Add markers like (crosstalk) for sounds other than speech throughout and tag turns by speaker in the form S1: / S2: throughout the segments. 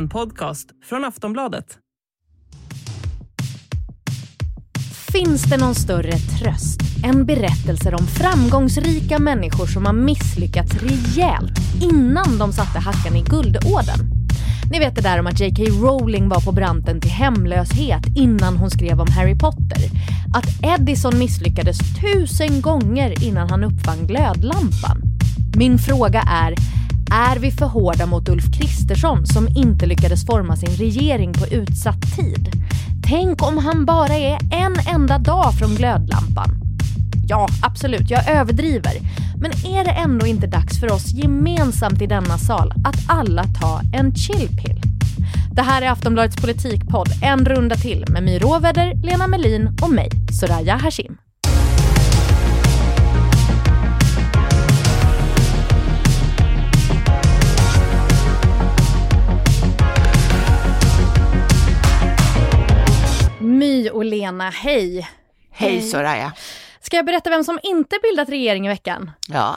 S1: En podcast från Aftonbladet.
S2: Finns det någon större tröst än berättelser om framgångsrika människor som har misslyckats rejält innan de satte hackan i guldådern? Ni vet det där om att J.K. Rowling var på branten till hemlöshet innan hon skrev om Harry Potter. Att Edison misslyckades tusen gånger innan han uppfann glödlampan. Min fråga är, är vi för hårda mot Ulf Kristersson som inte lyckades forma sin regering på utsatt tid? Tänk om han bara är en enda dag från glödlampan. Ja, absolut, jag överdriver. Men är det ändå inte dags för oss gemensamt i denna sal att alla ta en chillpill? Det här är Aftonbladets politikpodd, en runda till med My Råväder, Lena Melin och mig, Soraya Hashim. My och Lena, hej!
S3: Hej Soraya.
S2: Ska jag berätta vem som inte bildat regering i veckan?
S3: Ja,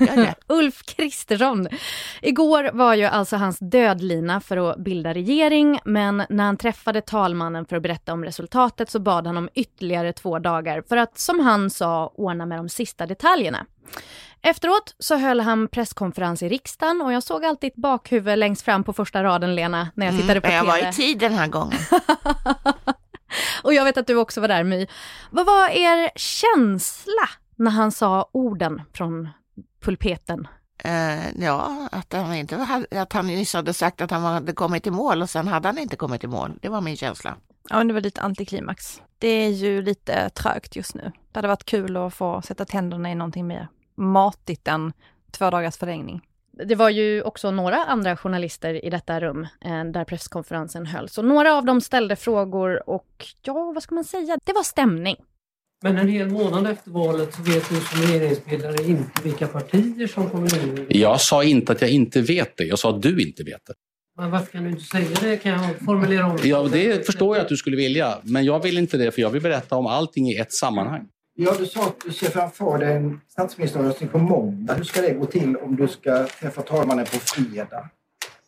S3: gör det. (laughs)
S2: Ulf Kristersson. Igår var ju alltså hans dödlina för att bilda regering, men när han träffade talmannen för att berätta om resultatet så bad han om ytterligare två dagar för att, som han sa, ordna med de sista detaljerna. Efteråt så höll han presskonferens i riksdagen och jag såg alltid ett bakhuvud längst fram på första raden, Lena, när jag tittade på
S3: Mm,
S2: TV.
S3: jag var i tid den här gången. (laughs)
S2: Och jag vet att du också var där My. Vad var er känsla när han sa orden från pulpeten?
S3: Eh, ja, att han, inte, hade- att han nyss hade sagt att han hade kommit i mål och sen hade han inte kommit i mål. Det var min känsla.
S4: Ja, men det var lite antiklimax. Det är ju lite trögt just nu. Det hade varit kul att få sätta tänderna i någonting mer matigt än två dagars förlängning.
S2: Det var ju också några andra journalister i detta rum eh, där presskonferensen hölls. Och några av dem ställde frågor och ja, vad ska man säga? Det var stämning.
S5: Men en hel månad efter valet så vet du som regeringsbildare inte vilka partier som kommer in.
S6: Jag sa inte att jag inte vet det, jag sa att du inte vet det.
S5: Men varför kan du inte säga det? Kan jag formulera om
S6: Ja, det förstår jag att du skulle vilja, men jag vill inte det för jag vill berätta om allting i ett sammanhang.
S7: Ja, du sa att du ser framför dig en statsministeromröstning på måndag. Hur ska det gå till om du ska träffa talmannen på fredag?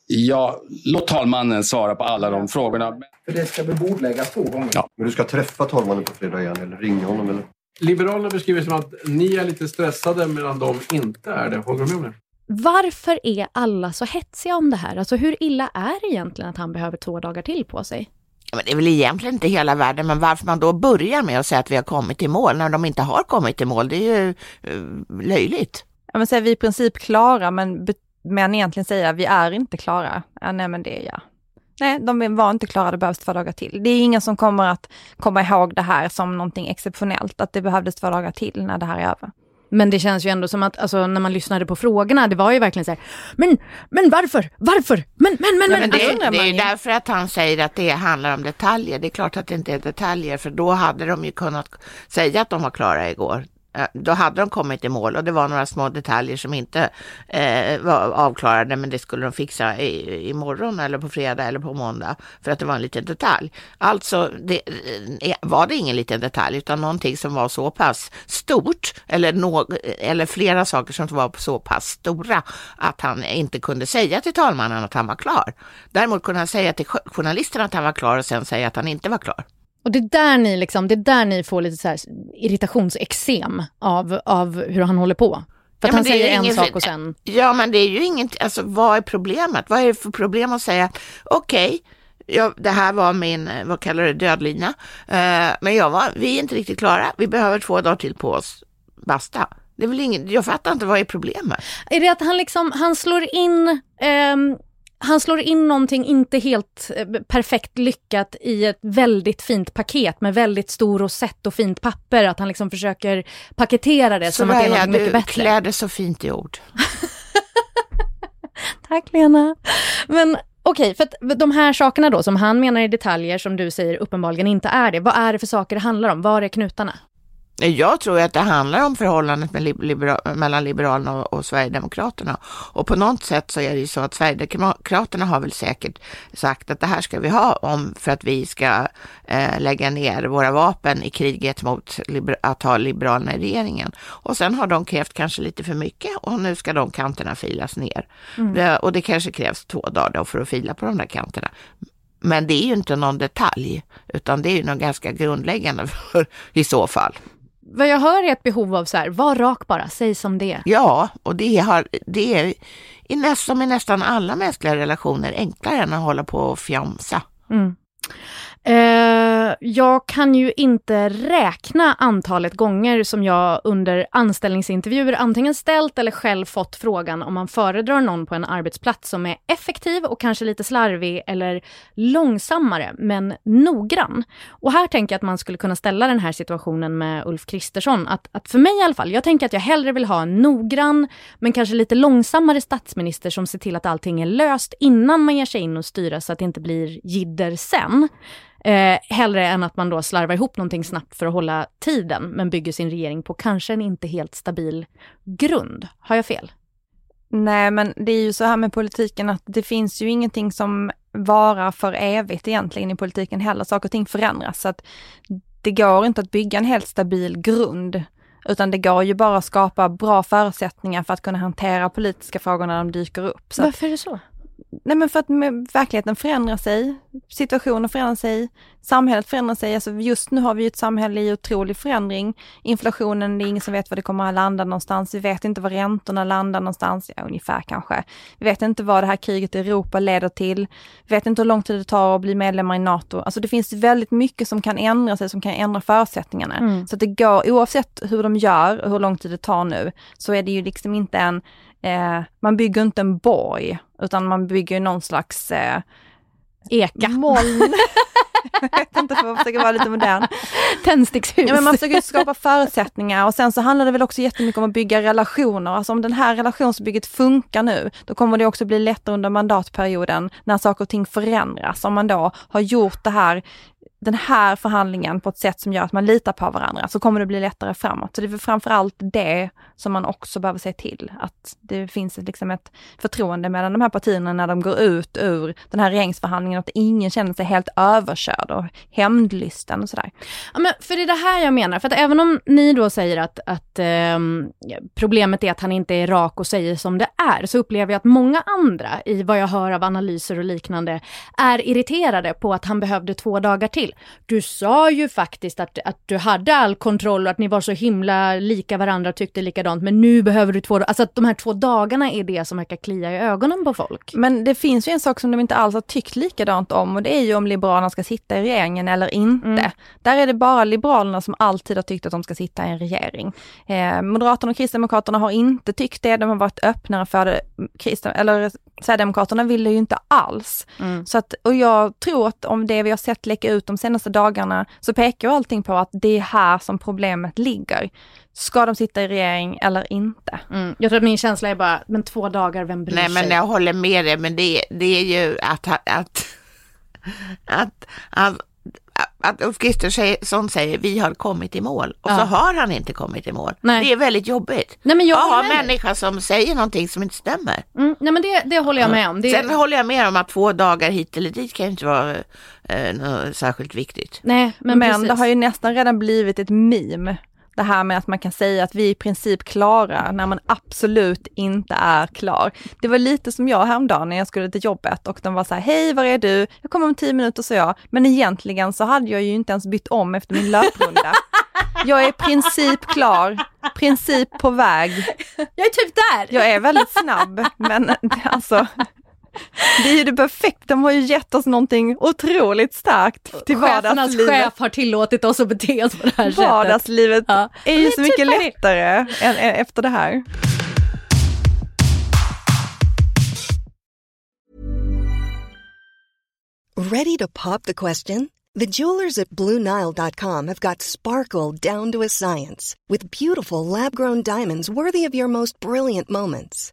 S6: Ja, låt talmannen svara på alla de frågorna.
S7: För det ska väl bordläggas två gånger?
S6: Ja.
S8: Men du ska träffa talmannen på fredag igen eller ringa honom eller?
S9: Liberalerna beskriver som att ni är lite stressade medan de inte är det. Håller du med om det?
S2: Varför är alla så hetsiga om det här? Alltså hur illa är det egentligen att han behöver två dagar till på sig?
S3: Men det är väl egentligen inte hela världen, men varför man då börjar med att säga att vi har kommit i mål när de inte har kommit i mål, det är ju eh, löjligt.
S4: Ja, men säga vi är i princip klara, men, men egentligen säga vi är inte klara. Ja, nej, men det är jag. Nej, de var inte klara, det behövs två dagar till. Det är ingen som kommer att komma ihåg det här som någonting exceptionellt, att det behövdes två dagar till när det här är över.
S2: Men det känns ju ändå som att, alltså, när man lyssnade på frågorna, det var ju verkligen så här, men, men varför, varför, men, men, men,
S3: Ja,
S2: men.
S3: det,
S2: Alltså,
S3: det är ju. därför att han säger att det handlar om detaljer. Det är klart att det inte är detaljer, för då hade de ju kunnat säga att de var klara igår. Eh, då hade de kommit i mål och det var några små detaljer som inte eh, var avklarade, men det skulle de fixa i, imorgon eller på fredag eller på måndag för att det var en liten detalj. Alltså det, eh, eh, var det ingen liten detalj utan någonting som var så pass stort eller, no, eller flera saker som var så pass stora att han inte kunde säga till talmannen att han var klar. Däremot kunde han säga till journalisterna att han var klar och sen säga att han inte var klar.
S2: Och det är där ni liksom, det är där ni får lite så här irritationsexem av, av hur han håller på. För att
S3: Ja,
S2: han säger en sak och sen...
S3: Ja, men det är ju inget, alltså vad är problemet? Vad är det för problem att säga, okej, ja, det här var min, vad kallar du det, dödlina, eh, men jag var, vi är inte riktigt klara, vi behöver två dagar till på oss, basta. Det är väl ingen, jag fattar inte vad är problemet.
S2: Är det att han liksom, han slår in, ehm, han slår in någonting inte helt eh, perfekt lyckat i ett väldigt fint paket med väldigt stor rosett och fint papper. Att han liksom försöker paketera det som att det är något mycket bättre.
S3: klär det så fint i ord. (laughs)
S2: Tack Lena. Men okej, för att de här sakerna då som han menar är detaljer som du säger uppenbarligen inte är det. Vad är det för saker det handlar om? Var är knutarna?
S3: Jag tror att det handlar om förhållandet libera mellan Liberalerna och, och, Sverigedemokraterna. Och på något sätt så är det ju så att Sverigedemokraterna har väl säkert sagt att det här ska vi ha om för att vi ska eh, lägga ner våra vapen i kriget mot att ha Liberalerna i regeringen. Och sen har de krävt kanske lite för mycket och nu ska de kanterna filas ner. Mm. Det, och det kanske krävs två dagar för att fila på de där kanterna. Men det är ju inte någon detalj, utan det är ju något ganska grundläggande (laughs) för, i så fall.
S2: Vad jag hör är ett behov av så här, var rak bara, säg som det
S3: Ja, och det, har, det är i näst, som i nästan alla mänskliga relationer enklare än att hålla på och fjamsa. Mm.
S2: Eh, jag kan ju inte räkna antalet gånger som jag under anställningsintervjuer antingen ställt eller själv fått frågan om man föredrar någon på en arbetsplats som är effektiv och kanske lite slarvig eller långsammare men noggrann. Och här tänker jag att man skulle kunna ställa den här situationen med Ulf Kristersson. Att, att för mig i alla fall, jag tänker att jag hellre vill ha en noggrann men kanske lite långsammare statsminister som ser till att allting är löst innan man ger sig in och styra så att det inte blir jidder sen. Eh, hellre än att man då slarvar ihop någonting snabbt för att hålla tiden, men bygger sin regering på kanske en inte helt stabil grund. Har jag fel?
S4: Nej, men det är ju så här med politiken att det finns ju ingenting som varar för evigt egentligen i politiken heller. Saker och ting förändras. Så att det går inte att bygga en helt stabil grund, utan det går ju bara att skapa bra förutsättningar för att kunna hantera politiska frågor när de dyker upp.
S2: Så Varför är det så?
S4: Nej men för att verkligheten förändrar sig, situationen förändrar sig, samhället förändrar sig. Alltså just nu har vi ett samhälle i otrolig förändring. Inflationen, det är ingen som vet var det kommer att landa någonstans. Vi vet inte var räntorna landar någonstans, ja, ungefär kanske. Vi vet inte vad det här kriget i Europa leder till. Vi vet inte hur lång tid det tar att bli medlemmar i NATO. Alltså det finns väldigt mycket som kan ändra sig, som kan ändra förutsättningarna. Mm. Så att det går, oavsett hur de gör och hur lång tid det tar nu, så är det ju liksom inte en eh, man bygger inte en borg, utan man bygger någon slags eh,
S2: Eka.
S4: Moln. (laughs) jag vet inte, för att försöka vara lite modern.
S2: Tändstickshus.
S4: Ja, men man försöker skapa förutsättningar och sen så handlar det väl också jättemycket om att bygga relationer. Alltså om den här relationsbygget funkar nu, då kommer det också bli lättare under mandatperioden när saker och ting förändras. Om man då har gjort det här den här förhandlingen på ett sätt som gör att man litar på varandra så kommer det bli lättare framåt. Så det är framförallt det som man också behöver se till, att det finns liksom ett förtroende mellan de här partierna när de går ut ur den här regeringsförhandlingen, att ingen känner sig helt överkörd och hämndlysten och sådär.
S2: Ja, men för det är det här jag menar, för att även om ni då säger att, att eh, problemet är att han inte är rak och säger som det är, så upplever jag att många andra, i vad jag hör av analyser och liknande, är irriterade på att han behövde två dagar till. Du sa ju faktiskt att, att du hade all kontroll och att ni var så himla lika varandra och tyckte likadant, men nu behöver du två Alltså att de här två dagarna är det som verkar klia i ögonen på folk.
S4: Men det finns ju en sak som de inte alls har tyckt likadant om och det är ju om Liberalerna ska sitta i regeringen eller inte. Mm. Där är det bara Liberalerna som alltid har tyckt att de ska sitta i en regering. Eh, Moderaterna och Kristdemokraterna har inte tyckt det, de har varit öppnare för det. Christen, eller Sverigedemokraterna vill det ju inte alls. Mm. Så att, och jag tror att om det vi har sett läcka ut de senaste dagarna så pekar allting på att det är här som problemet ligger. Ska de sitta i regering eller inte?
S2: Mm. Jag tror att min känsla är bara, men två dagar, vem bryr
S3: Nej,
S2: sig?
S3: Nej, men jag håller med dig, men det, det är ju att, att, att, att, att Ulf Kristersson säger vi har kommit i mål och ja. så har han inte kommit i mål. Nej. Det är väldigt jobbigt.
S2: Nej, men jag
S3: att ha en människa som säger någonting som inte stämmer.
S2: Mm, nej men det, det håller jag med om. Det...
S3: Sen håller jag med om att två dagar hit eller dit kan inte vara eh, något särskilt viktigt.
S4: Nej, men, men det har ju nästan redan blivit ett meme det här med att man kan säga att vi är i princip klara när man absolut inte är klar. Det var lite som jag häromdagen när jag skulle till jobbet och de var så här, hej var är du? Jag kommer om tio minuter så jag. Men egentligen så hade jag ju inte ens bytt om efter min löprunda. Jag är i princip klar, princip på väg.
S2: Jag är typ där!
S4: Jag är väldigt snabb, men alltså det är ju det perfekta, de har ju gett oss någonting otroligt starkt till vardagslivet.
S2: chef har tillåtit oss att bete oss på det här sättet.
S4: Vardagslivet ja. är ju så mycket typ lättare än, än efter det här.
S10: Ready to pop the question? The jewelers at BlueNile.com have got sparkle down to a science with beautiful lab-grown diamonds worthy of your most brilliant moments.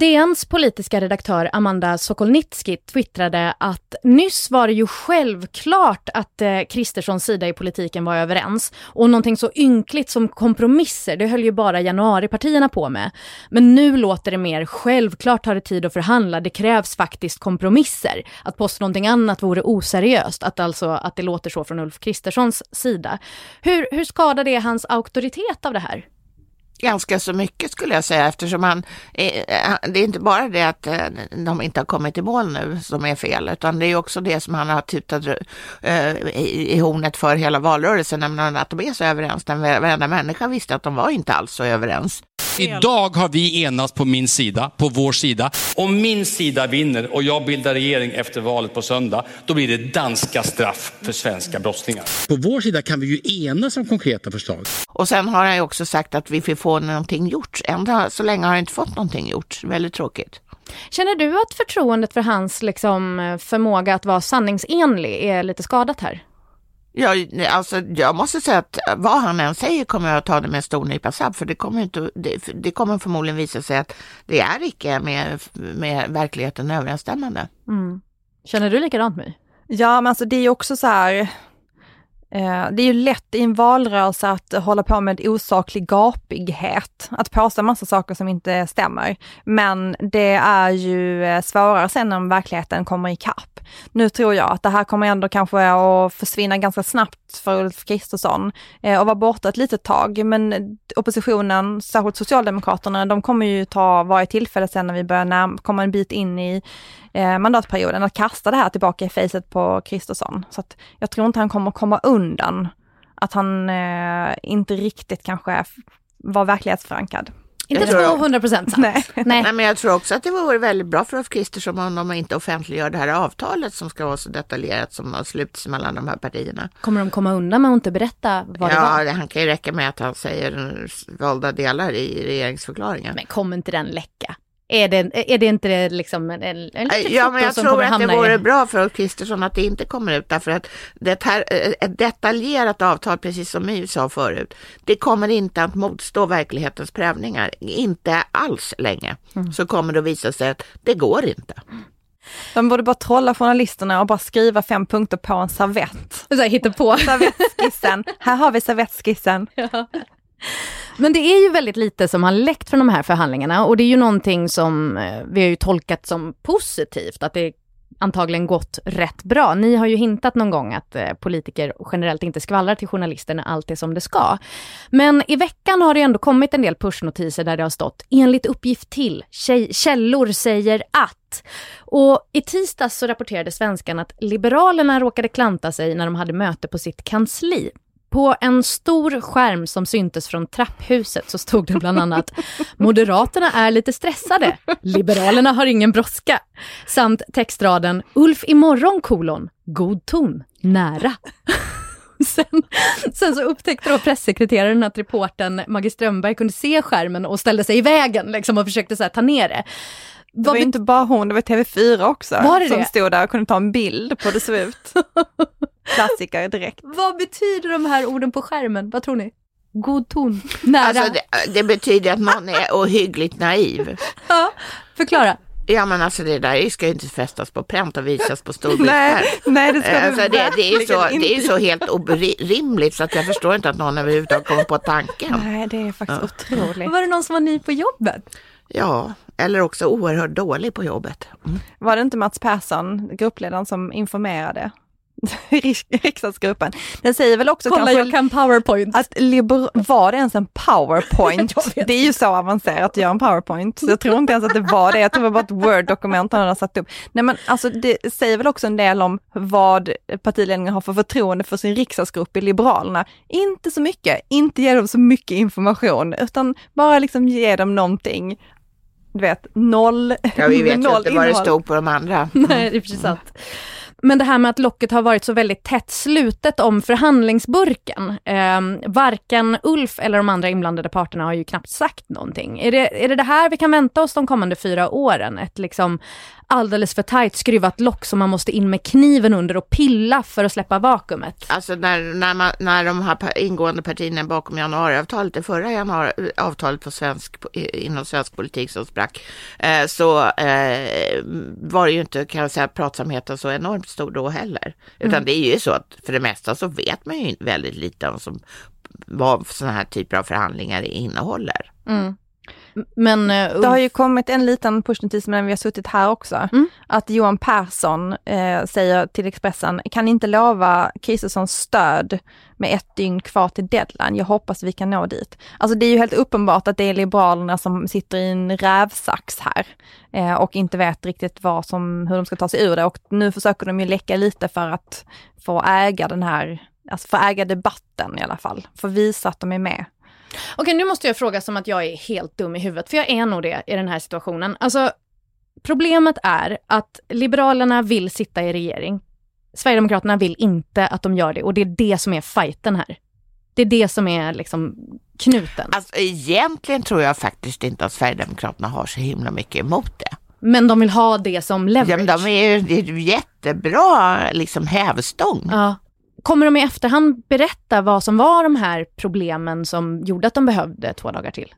S2: DNs politiska redaktör Amanda Sokolnitski twittrade att nyss var det ju självklart att eh, Kristerssons sida i politiken var överens och någonting så ynkligt som kompromisser, det höll ju bara januaripartierna på med. Men nu låter det mer självklart tar det tid att förhandla, det krävs faktiskt kompromisser. Att påstå någonting annat vore oseriöst, att alltså att det låter så från Ulf Kristerssons sida. Hur, hur skadar det hans auktoritet av det här?
S3: Ganska så mycket skulle jag säga eftersom han, eh, det är inte bara det att eh, de inte har kommit i mål nu som är fel utan det är också det som han har tutat eh, i hornet för hela valrörelsen, nämligen att de är så överens. Den varenda människa visste att de var inte alls så överens.
S6: Idag har vi enats på min sida, på vår sida. Om min sida vinner och jag bildar regering efter valet på söndag, då blir det danska straff för svenska brottslingar. På vår sida kan vi ju enas om konkreta förslag.
S3: Och sen har han ju också sagt att vi får få någonting gjort. Ända så länge har han inte fått någonting gjort. Väldigt tråkigt.
S2: Känner du att förtroendet för hans liksom, förmåga att vara sanningsenlig är lite skadat här?
S3: Ja, alltså, jag måste säga att vad han än säger kommer jag att ta det med en stor nypa salt, för det kommer, inte, det, det, kommer förmodligen visa sig att det är icke med, med verkligheten överensstämmande.
S2: Mm. Känner du likadant My?
S4: Ja, men alltså det är ju också så här, Eh, det är ju lätt i en valrörelse att hålla på med osaklig gapighet, att påstå massa saker som inte stämmer. Men det är ju eh, svårare sen om verkligheten kommer ikapp. Nu tror jag att det här kommer ändå kanske att försvinna ganska snabbt för Ulf Kristersson eh, och vara borta ett litet tag. Men oppositionen, särskilt Socialdemokraterna, de kommer ju ta varje tillfälle sen när vi börjar komma en bit in i eh, mandatperioden att kasta det här tillbaka i facet på Kristersson. Så att jag tror inte han kommer komma undan att han eh, inte riktigt kanske var verklighetsförankrad.
S2: Inte 200 procent sant. (laughs)
S3: Nej. Nej. Nej. men jag tror också att det vore väldigt bra för Ulf Kristersson om de inte offentliggör det här avtalet som ska vara så detaljerat som har slutits mellan de här partierna.
S2: Kommer de komma undan med att inte berätta vad
S3: ja,
S2: det var?
S3: Ja, han kan ju räcka med att han säger valda delar i regeringsförklaringen.
S2: Men kommer inte den läcka? Är det, är det inte det liksom en, en, en
S3: Ja, men jag tror att det vore i... bra för Ulf Kristersson att det inte kommer ut därför att det här, ett detaljerat avtal, precis som My sa förut, det kommer inte att motstå verklighetens prövningar, inte alls länge. Mm. Så kommer det att visa sig att det går inte.
S4: De borde bara trolla journalisterna och bara skriva fem punkter på en servett.
S2: Så hittar på.
S4: Servettskissen. Här har vi servettskissen. (laughs) Ja.
S2: Men det är ju väldigt lite som har läckt från de här förhandlingarna och det är ju någonting som eh, vi har ju tolkat som positivt, att det antagligen gått rätt bra. Ni har ju hintat någon gång att eh, politiker generellt inte skvallrar till journalister när allt är som det ska. Men i veckan har det ändå kommit en del pushnotiser där det har stått enligt uppgift till, källor säger att. Och i tisdags så rapporterade svenskan att Liberalerna råkade klanta sig när de hade möte på sitt kansli. På en stor skärm som syntes från trapphuset så stod det bland annat Moderaterna är lite stressade, Liberalerna har ingen brådska. Samt textraden Ulf imorgon kolon, god ton, nära. (laughs) Sen, sen, så upptäckte då pressekreteraren att reporten Maggie Strömberg kunde se skärmen och ställde sig i vägen liksom, och försökte så här, ta ner det.
S4: Det var inte bara hon, det var TV4 också var det som det? stod där och kunde ta en bild på hur det såg ut. (laughs) Klassiker direkt. (laughs)
S2: Vad betyder de här orden på skärmen? Vad tror ni? God ton, nära.
S3: Alltså det, det betyder att någon är ohyggligt naiv. (laughs)
S2: Ja, förklara.
S3: Ja men alltså det där ska ju inte fästas på pränt och visas på stor
S4: nej, (laughs) nej, det ska
S3: alltså, det, det, är så, det är så helt orimligt så att jag förstår inte att någon överhuvudtaget kommer på tanken.
S4: Nej, det är faktiskt ja. otroligt.
S2: Var det någon som var ny på jobbet?
S3: Ja, eller också oerhört dålig på jobbet. Mm.
S4: Var det inte Mats Persson, gruppledaren, som informerade (laughs) riksdagsgruppen. Den säger väl också
S2: Kolla,
S4: kanske
S2: jag kan powerpoint.
S4: Att liber, var det ens en powerpoint? (laughs) det är ju så avancerat att göra en powerpoint. Så jag tror inte ens att det var det. Jag tror det var bara ett word-dokument han hade satt upp. Nej men alltså det säger väl också en del om vad partiledningen har för förtroende för sin riksdagsgrupp i Liberalerna. Inte så mycket, inte ge dem så mycket information, utan bara liksom ge dem någonting du vet, noll
S3: Ja, vi vet (laughs)
S4: noll
S3: inte vad det stod på de andra.
S2: Nej, det är precis sant. Men det här med att locket har varit så väldigt tätt slutet om förhandlingsburken. Eh, varken Ulf eller de andra inblandade parterna har ju knappt sagt någonting. Är det, är det det här vi kan vänta oss de kommande fyra åren? Ett liksom alldeles för tajt skruvat lock som man måste in med kniven under och pilla för att släppa vakuumet?
S3: Alltså när, när, man, när de här ingående partierna bakom januariavtalet, det förra januari, avtalet på svensk, inom svensk politik som sprack, eh, så eh, var det ju inte, kan jag säga, pratsamheten så enormt stor då heller. Utan mm. det är ju så att för det mesta så vet man ju väldigt lite om som, vad sådana här typer av förhandlingar innehåller. Mm.
S4: Men, uh, det har ju kommit en liten pushnotis medan vi har suttit här också. Mm. Att Johan Persson eh, säger till Expressen, kan inte lova Kristerssons stöd med ett dygn kvar till deadline. Jag hoppas vi kan nå dit. Alltså det är ju helt uppenbart att det är Liberalerna som sitter i en rävsax här eh, och inte vet riktigt vad som, hur de ska ta sig ur det och nu försöker de ju läcka lite för att få äga den här, alltså få äga debatten i alla fall, få visa att de är med.
S2: Okej, nu måste jag fråga som att jag är helt dum i huvudet, för jag är nog det i den här situationen. Alltså, problemet är att Liberalerna vill sitta i regering. Sverigedemokraterna vill inte att de gör det och det är det som är fighten här. Det är det som är liksom knuten.
S3: Alltså egentligen tror jag faktiskt inte att Sverigedemokraterna har så himla mycket emot det.
S2: Men de vill ha det som leverage. Ja, men
S3: de är ju jättebra liksom hävstång.
S2: Ja. Kommer de i efterhand berätta vad som var de här problemen som gjorde att de behövde två dagar till?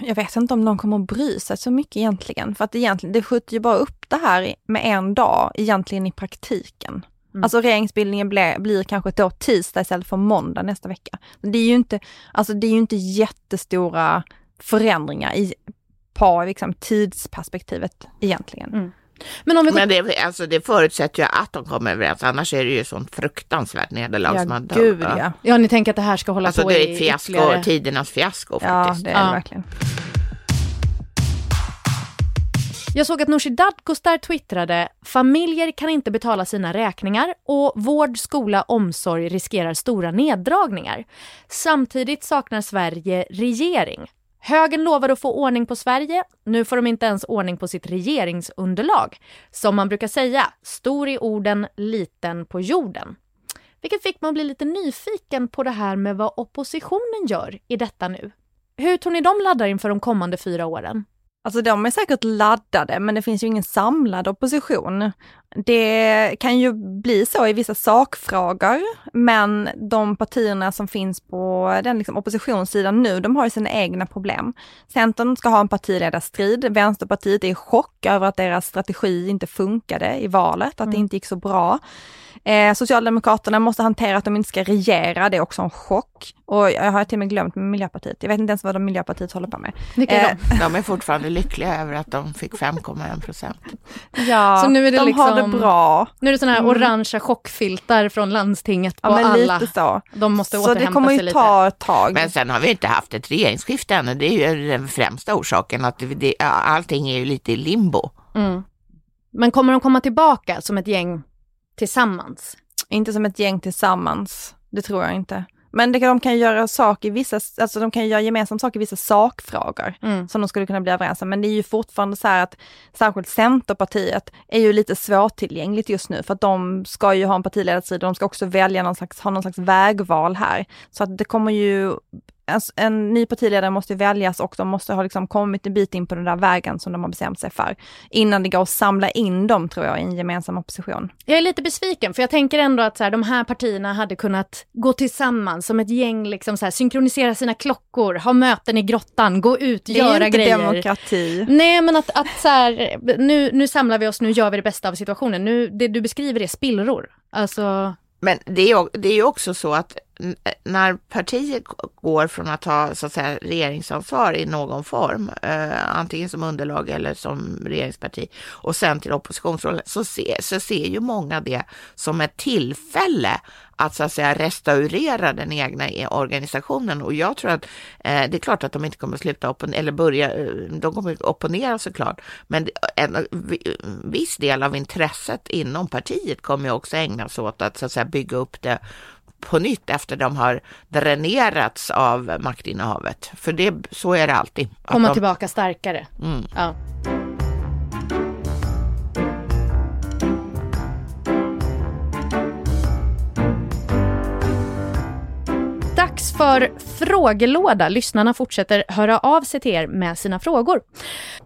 S4: Jag vet inte om de kommer att bry sig så mycket egentligen, för att egentligen, det skjuter ju bara upp det här med en dag egentligen i praktiken. Mm. Alltså regeringsbildningen blir, blir kanske då tisdag istället för måndag nästa vecka. Det är ju inte, alltså det är ju inte jättestora förändringar i, på liksom, tidsperspektivet egentligen. Mm.
S3: Men, om vi... Men det, alltså, det förutsätter ju att de kommer överens, annars är det ju sånt fruktansvärt nederlag
S2: ja,
S3: som man
S2: gud, ja. ja, ni tänker att det här ska hålla
S3: alltså,
S2: på
S3: i Alltså det är ett fiasko, ytterligare... tidernas fiasko faktiskt.
S4: Ja, det är det verkligen.
S2: Jag såg att Nooshi Dadgostar twittrade “Familjer kan inte betala sina räkningar och vård, skola, omsorg riskerar stora neddragningar. Samtidigt saknar Sverige regering. Högern lovade att få ordning på Sverige. Nu får de inte ens ordning på sitt regeringsunderlag. Som man brukar säga, stor i orden, liten på jorden. Vilket fick man bli lite nyfiken på det här med vad oppositionen gör i detta nu. Hur tror ni de laddar inför de kommande fyra åren?
S4: Alltså de är säkert laddade, men det finns ju ingen samlad opposition. Det kan ju bli så i vissa sakfrågor, men de partierna som finns på den liksom oppositionssidan nu, de har ju sina egna problem. Centern ska ha en partiledarstrid, Vänsterpartiet är i chock över att deras strategi inte funkade i valet, att mm. det inte gick så bra. Eh, Socialdemokraterna måste hantera att de inte ska regera, det är också en chock. Och jag har till och med glömt Miljöpartiet. Jag vet inte ens vad de Miljöpartiet håller på med.
S3: Vilka är de? Eh, de är fortfarande lyckliga över att de fick 5,1 procent.
S4: Ja, så nu är det de liksom, har det bra.
S2: Nu är det sådana här mm. orangea chockfiltar från landstinget på ja, men alla. Lite så. De måste så återhämta
S4: det kommer ju ta ett tag.
S3: Men sen har vi inte haft ett regeringsskifte ännu. Det är ju den främsta orsaken att det, allting är ju lite i limbo. Mm.
S2: Men kommer de komma tillbaka som ett gäng tillsammans?
S4: Inte som ett gäng tillsammans, det tror jag inte. Men det, de kan göra sak i vissa, alltså de kan göra gemensam sak i vissa sakfrågor mm. som de skulle kunna bli överens om. Men det är ju fortfarande så här att särskilt Centerpartiet är ju lite svårtillgängligt just nu för att de ska ju ha en partiledarstrid och de ska också välja någon slags, ha någon slags vägval här. Så att det kommer ju Alltså, en ny partiledare måste väljas och de måste ha liksom kommit en bit in på den där vägen som de har bestämt sig för. Innan det går att samla in dem tror jag i en gemensam opposition.
S2: Jag är lite besviken för jag tänker ändå att så här, de här partierna hade kunnat gå tillsammans som ett gäng, liksom så här, synkronisera sina klockor, ha möten i grottan, gå ut,
S4: det
S2: göra grejer.
S4: Det är inte demokrati.
S2: Nej men att, att så här, nu, nu samlar vi oss, nu gör vi det bästa av situationen. Nu, det du beskriver är spillror. Alltså...
S3: Men det är, det är också så att när partier går från att ha så att säga, regeringsansvar i någon form, eh, antingen som underlag eller som regeringsparti, och sen till oppositionsrollen, så, se, så ser ju många det som ett tillfälle att så att säga restaurera den egna e-, organisationen. Och jag tror att eh, det är klart att de inte kommer att sluta opponera, eller börja, eh, de kommer att opponera såklart, men en viss del av intresset inom partiet kommer också ägnas åt att, så att säga, bygga upp det på nytt efter de har dränerats av maktinnehavet. För det, så är det alltid.
S2: Komma de... tillbaka starkare. Mm. Ja. Dags för frågelåda. Lyssnarna fortsätter höra av sig till er med sina frågor.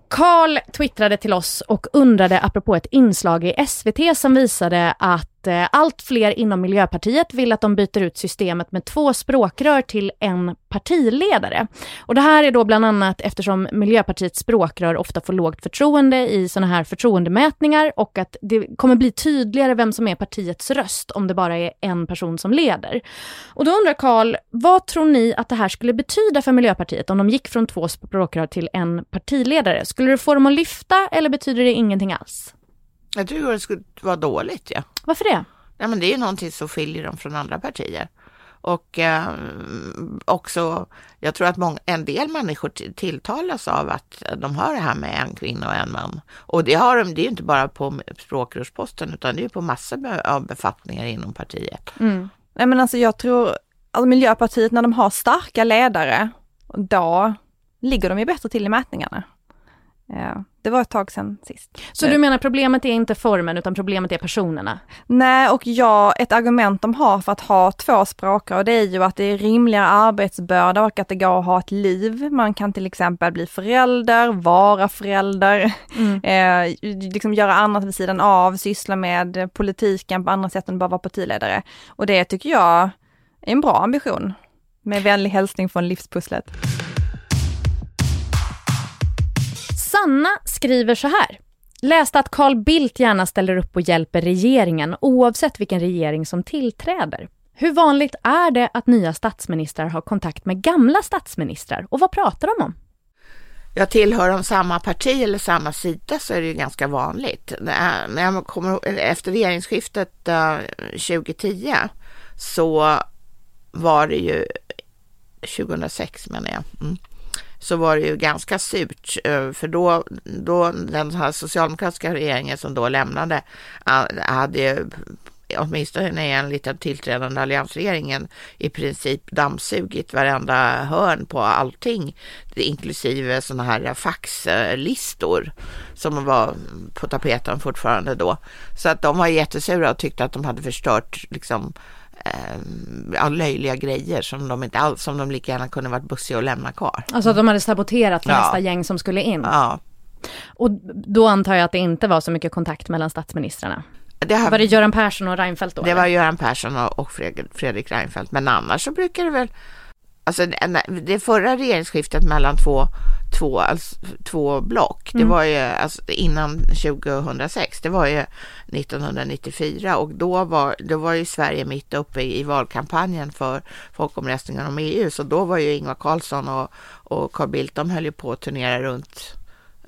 S2: Karl twittrade till oss och undrade apropå ett inslag i SVT som visade att eh, allt fler inom Miljöpartiet vill att de byter ut systemet med två språkrör till en partiledare. Och det här är då bland annat eftersom Miljöpartiets språkrör ofta får lågt förtroende i sådana här förtroendemätningar och att det kommer bli tydligare vem som är partiets röst om det bara är en person som leder. Och då undrar Karl, vad tror ni att det här skulle betyda för Miljöpartiet om de gick från två språkrör till en partiledare? Skulle det få dem att lyfta eller betyder det ingenting alls?
S3: Jag tror det skulle vara dåligt. Ja.
S2: Varför det?
S3: Ja, men det är ju någonting som skiljer dem från andra partier. Och eh, också, jag tror att många, en del människor tilltalas av att de har det här med en kvinna och en man. Och det har de, det är inte bara på språkrörsposten utan det är på massor av befattningar inom partiet.
S4: Mm. Nej men alltså jag tror, alltså Miljöpartiet när de har starka ledare, då ligger de ju bättre till i mätningarna. Ja, det var ett tag sedan sist.
S2: Så du menar problemet är inte formen utan problemet är personerna?
S4: Nej, och ja, ett argument de har för att ha två språkrör det är ju att det är rimligare arbetsbörda och att det går att ha ett liv. Man kan till exempel bli förälder, vara förälder, mm. (laughs) eh, liksom göra annat vid sidan av, syssla med politiken på andra sätt än bara vara partiledare. Och det tycker jag är en bra ambition. Med vänlig hälsning från Livspusslet.
S2: Sanna skriver så här. Läste att Carl Bildt gärna ställer upp och hjälper regeringen oavsett vilken regering som tillträder. Hur vanligt är det att nya statsministrar har kontakt med gamla statsministrar och vad pratar de om?
S3: Jag tillhör de samma parti eller samma sida så är det ju ganska vanligt. Eh, när jag kommer, efter regeringsskiftet eh, 2010 så var det ju 2006 menar jag. Mm så var det ju ganska surt, eh, för då, då den här socialdemokratiska regeringen som då lämnade eh, hade ju åtminstone en liten tillträdande alliansregeringen i princip dammsugit varenda hörn på allting, inklusive sådana här faxlistor som var på tapeten fortfarande då. Så att de var jättesura och tyckte att de hade förstört liksom eh, löjliga grejer som de inte alls, som de lika gärna kunde varit bussiga och lämna kvar.
S2: Alltså att de hade saboterat för ja. nästa gäng som skulle in?
S3: Ja.
S2: Och då antar jag att det inte var så mycket kontakt mellan statsministrarna? Det här, var det Göran Persson och Reinfeldt då?
S3: Det eller? var Göran Persson och Fredrik Reinfeldt, men annars så brukar det väl Alltså det förra regeringsskiftet mellan två, två, alltså, två block, mm. det var ju alltså, innan 2006, det var ju 1994 och då var, då var ju Sverige mitt uppe i, i valkampanjen för folkomröstningen om EU, så då var ju Ingvar Carlsson och, och Carl Bildt, de höll ju på att turnera runt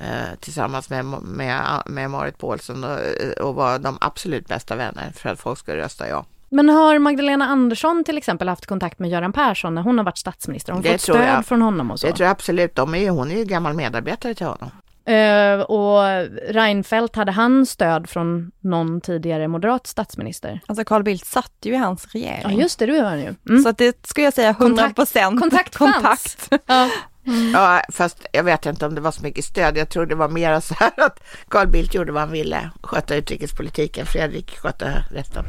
S3: eh, tillsammans med, med, med Marit Paulsen och, och var de absolut bästa vänner för att folk skulle rösta ja.
S2: Men har Magdalena Andersson till exempel haft kontakt med Göran Persson när hon har varit statsminister? Har hon det fått stöd jag. från honom och så?
S3: Det tror jag absolut. De är, hon är ju gammal medarbetare till honom.
S2: Uh, och Reinfeldt, hade han stöd från någon tidigare moderat statsminister?
S4: Alltså Carl Bildt satt ju i hans regering.
S2: Ja just det, du hör ju. Mm.
S4: Så att det skulle jag säga 100 procent
S2: kontakt, kontakt, kontakt. ja.
S3: Mm. Ja, fast jag vet inte om det var så mycket stöd. Jag tror det var mer så här (laughs) att Carl Bildt gjorde vad han ville. Sköta utrikespolitiken, Fredrik sköta resten.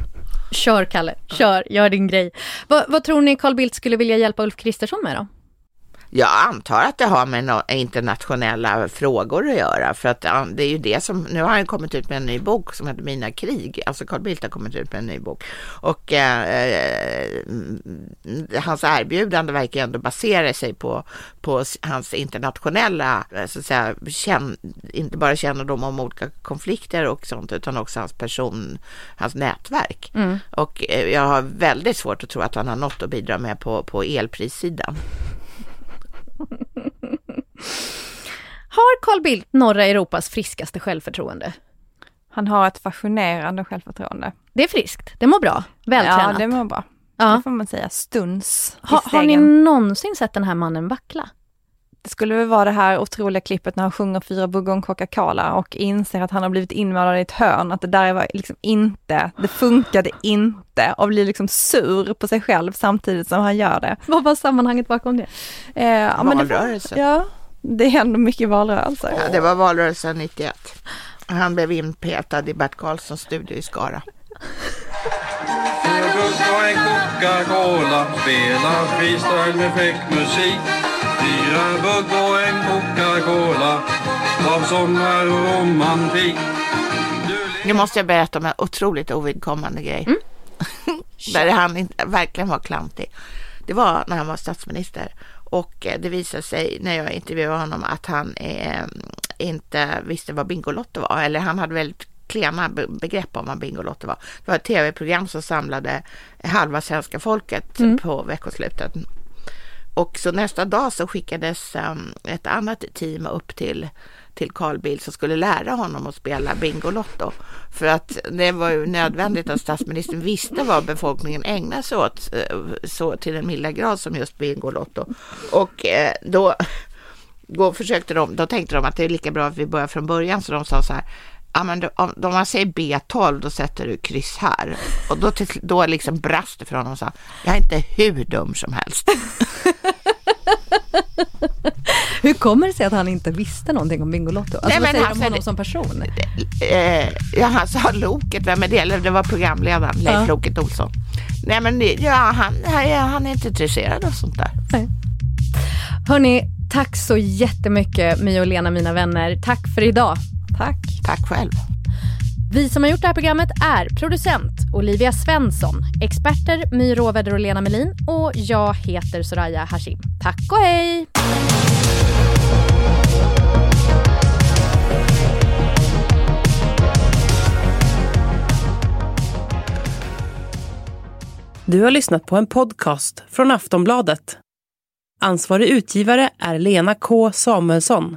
S2: Kör Kalle, kör, gör din grej. Vad, vad tror ni Carl Bildt skulle vilja hjälpa Ulf Kristersson med då?
S3: Jag antar att det har med internationella frågor att göra för att det är ju det som, nu har han kommit ut med en ny bok som heter Mina krig, alltså Carl Bildt har kommit ut med en ny bok och eh, hans erbjudande verkar ändå basera sig på, på hans internationella, eh, så att säga, känn, inte bara kännedom om olika konflikter och sånt utan också hans person, hans nätverk. Mm. Och eh, jag har väldigt svårt att tro att han har något att bidra med på, på elprissidan.
S2: Har Carl Bildt norra Europas friskaste självförtroende?
S4: Han har ett fascinerande självförtroende.
S2: Det är friskt, det mår bra, vältränat.
S4: Ja, det mår bra. Ja. Det får man säga, stuns
S2: ha, Har ni någonsin sett den här mannen vackla?
S4: Det skulle väl vara det här otroliga klippet när han sjunger fyra buggar Coca-Cola och inser att han har blivit inmålad i ett hörn, att det där var liksom inte, det funkade inte och blir liksom sur på sig själv samtidigt som han gör det.
S2: Vad var sammanhanget bakom det?
S3: Eh, ja, valrörelse.
S4: Det, ja, det händer mycket valrörelser.
S3: Ja, det var valrörelsen 91. Han blev inpetad i Bert Karlssons studio i Skara.
S11: Fyra bugg och en Coca-Cola Av sommar och romantik
S3: Nu måste jag berätta om en otroligt ovidkommande grej.
S2: Mm. (laughs)
S3: Där han inte, verkligen var klantig. Det var när han var statsminister. Och eh, det visade sig när jag intervjuade honom att han eh, inte visste vad Bingolotto var. Eller han hade väldigt klena be- begrepp om vad Bingolotto var. Det var ett tv-program som samlade halva svenska folket
S2: Mm.
S3: på veckoslutet. Och så nästa dag så skickades um, ett annat team upp till till Carl Bildt som skulle lära honom att spela Bingolotto. För att det var ju nödvändigt att statsministern visste vad befolkningen ägnar sig åt eh, så till en milda grad som just Bingolotto. Och eh, då, då försökte de, då tänkte de att det är lika bra att vi börjar från början så de sa så här Ja, men då, om, om man säger B12 då sätter du kryss här. Och då, till, då liksom brast det för honom och sa jag är inte hur dum som helst. (laughs) (laughs)
S2: Hur kommer det sig att han inte visste någonting om Bingolotto? Alltså,
S3: Nej,
S2: vad säger
S3: han
S2: om honom som person?
S3: eh, ja, han sa Loket, vem är det? Eller det var programledaren, Leif
S2: Ja.
S3: Loket Olsson. Nej men ja, han, han är inte intresserad av sånt där.
S2: Hörni, tack så jättemycket My och Lena, mina vänner. Tack för idag.
S4: Tack.
S3: Tack själv.
S2: Vi som har gjort det här programmet är producent Olivia Svensson, experter My Råväder och Lena Melin och jag heter Soraya Hashim. Tack och hej!
S1: Du har lyssnat på en podcast från Aftonbladet. Ansvarig utgivare är Lena K Samuelsson.